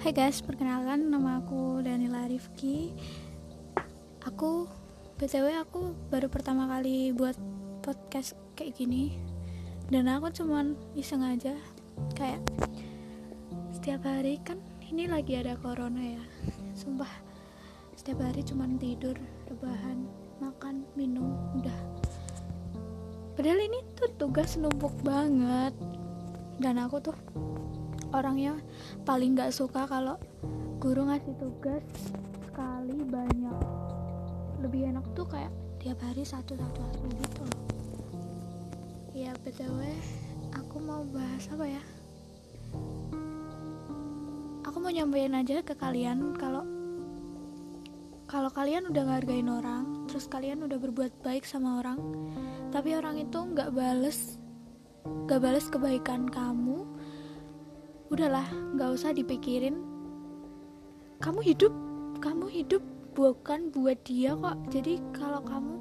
Hai guys, perkenalkan nama aku Danila Rifki Aku, BTW aku baru pertama kali buat podcast kayak gini. Dan aku cuman iseng aja Kayak setiap hari kan ini lagi ada corona ya. Sumpah setiap hari cuman tidur, rebahan, makan, minum, udah. Padahal ini tuh tugas numpuk banget. Dan aku tuh orangnya paling gak suka kalau guru ngasih tugas sekali banyak. Lebih enak tuh kayak tiap hari satu-satu satu gitu loh. Ya btw aku mau bahas apa ya? Aku mau nyampein aja ke kalian kalau kalau kalian udah ngargain orang terus kalian udah berbuat baik sama orang tapi orang itu nggak bales nggak bales kebaikan kamu udahlah nggak usah dipikirin. Kamu hidup kamu hidup bukan buat dia kok. Jadi kalau kamu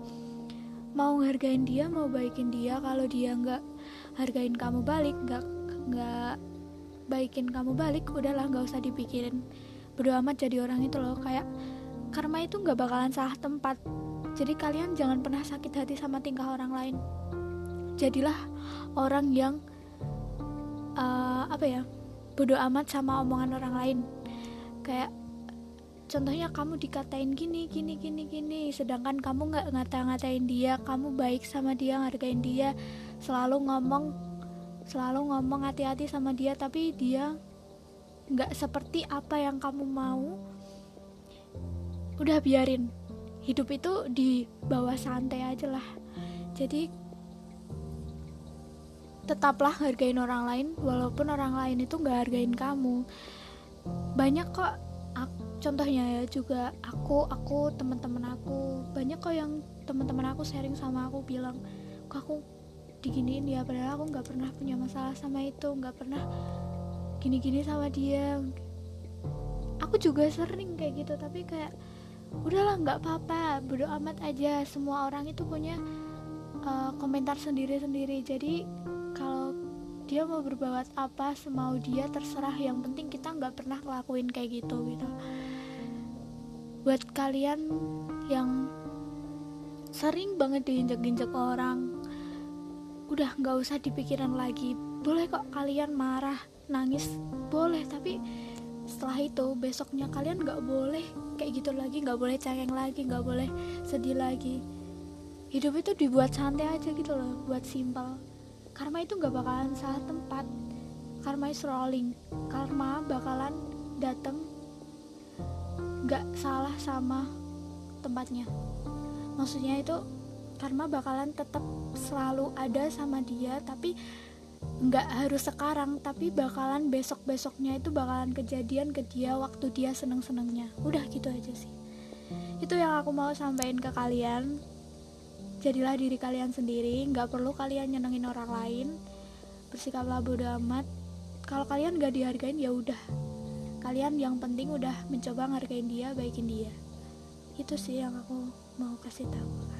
mau hargain dia mau baikin dia kalau dia nggak hargain kamu balik nggak nggak baikin kamu balik udahlah nggak usah dipikirin. Berdoa amat jadi orang itu loh. Kayak karma itu nggak bakalan salah tempat. Jadi kalian jangan pernah sakit hati sama tingkah orang lain. Jadilah orang yang uh, apa ya bodo amat sama omongan orang lain. Kayak contohnya kamu dikatain gini gini gini gini sedangkan kamu nggak ngata-ngatain dia kamu baik sama dia ngargain dia selalu ngomong selalu ngomong hati-hati sama dia tapi dia nggak seperti apa yang kamu mau udah biarin. Hidup itu di bawah santai aja lah. Jadi tetaplah hargain orang lain walaupun orang lain itu nggak hargain kamu. Banyak kok aku, contohnya ya juga aku aku teman-teman aku. Banyak kok yang teman-teman aku sharing sama aku bilang kok aku diginiin ya padahal aku nggak pernah punya masalah sama itu nggak pernah gini-gini sama dia. Aku juga sering kayak gitu tapi kayak udahlah nggak apa-apa bodo amat aja. Semua orang itu punya uh, komentar sendiri-sendiri. Jadi dia mau berbuat apa semau dia terserah. Yang penting kita nggak pernah ngelakuin kayak gitu gitu. Buat kalian yang sering banget diinjak-injak orang udah nggak usah dipikirin lagi. Boleh kok kalian marah nangis boleh. Tapi setelah itu besoknya kalian nggak boleh kayak gitu lagi. Nggak boleh cengeng lagi nggak boleh sedih lagi. Hidup itu dibuat santai aja gitu loh buat simpel karma itu gak bakalan salah tempat. Karma is rolling. Karma bakalan dateng gak salah sama tempatnya. Maksudnya itu karma bakalan tetap selalu ada sama dia tapi nggak harus sekarang tapi bakalan besok besoknya itu bakalan kejadian ke dia waktu dia seneng senengnya udah gitu aja sih. Itu yang aku mau sampaikan ke kalian jadilah diri kalian sendiri nggak perlu kalian nyenengin orang lain. Bersikaplah bodo amat. Kalau kalian gak dihargain ya udah. Kalian yang penting udah mencoba ngargain dia baikin dia. Itu sih yang aku mau kasih tahu